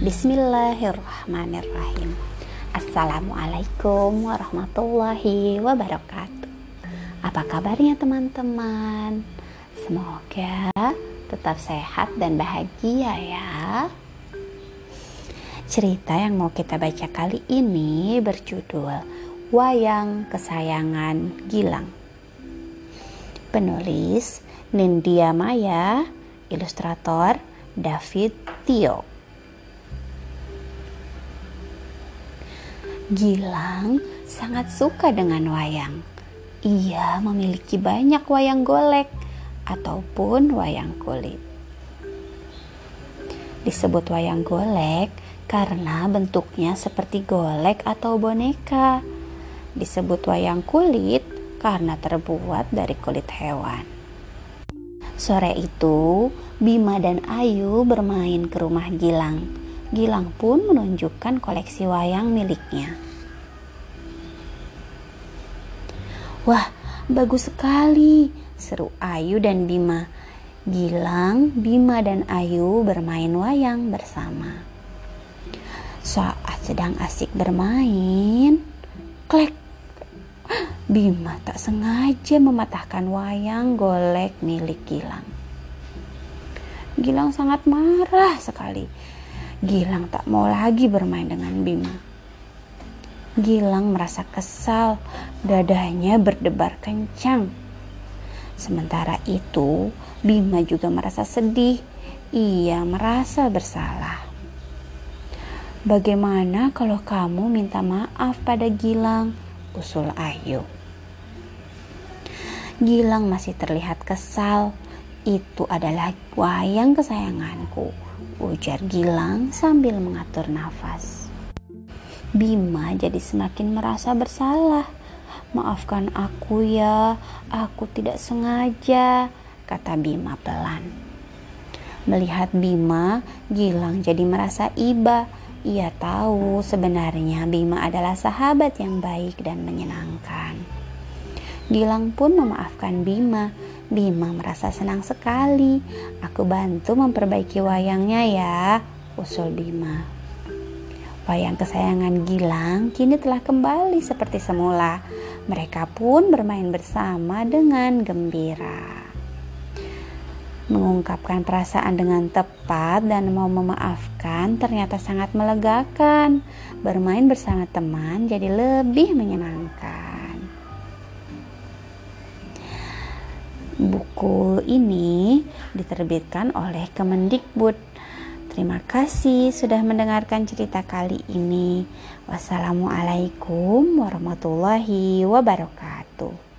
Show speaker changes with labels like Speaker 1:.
Speaker 1: Bismillahirrahmanirrahim. Assalamualaikum warahmatullahi wabarakatuh. Apa kabarnya teman-teman? Semoga tetap sehat dan bahagia ya. Cerita yang mau kita baca kali ini berjudul Wayang Kesayangan Gilang. Penulis Nindya Maya, ilustrator David Tio. Gilang sangat suka dengan wayang. Ia memiliki banyak wayang golek ataupun wayang kulit. Disebut wayang golek karena bentuknya seperti golek atau boneka. Disebut wayang kulit karena terbuat dari kulit hewan. Sore itu, Bima dan Ayu bermain ke rumah Gilang. Gilang pun menunjukkan koleksi wayang miliknya. Wah, bagus sekali, seru Ayu dan Bima. Gilang, Bima, dan Ayu bermain wayang bersama. Saat sedang asik bermain, klek, Bima tak sengaja mematahkan wayang golek milik Gilang. Gilang sangat marah sekali Gilang tak mau lagi bermain dengan Bima. Gilang merasa kesal, dadanya berdebar kencang. Sementara itu, Bima juga merasa sedih. Ia merasa bersalah. Bagaimana kalau kamu minta maaf pada Gilang? Usul Ayu. Gilang masih terlihat kesal. Itu adalah wayang kesayanganku ujar Gilang sambil mengatur nafas. Bima jadi semakin merasa bersalah. Maafkan aku ya, aku tidak sengaja, kata Bima pelan. Melihat Bima, Gilang jadi merasa iba. Ia tahu sebenarnya Bima adalah sahabat yang baik dan menyenangkan. Gilang pun memaafkan Bima Bima merasa senang sekali. Aku bantu memperbaiki wayangnya ya, usul Bima. Wayang kesayangan Gilang kini telah kembali seperti semula. Mereka pun bermain bersama dengan gembira. Mengungkapkan perasaan dengan tepat dan mau memaafkan ternyata sangat melegakan. Bermain bersama teman jadi lebih menyenangkan. Buku ini diterbitkan oleh Kemendikbud. Terima kasih sudah mendengarkan cerita kali ini. Wassalamualaikum warahmatullahi wabarakatuh.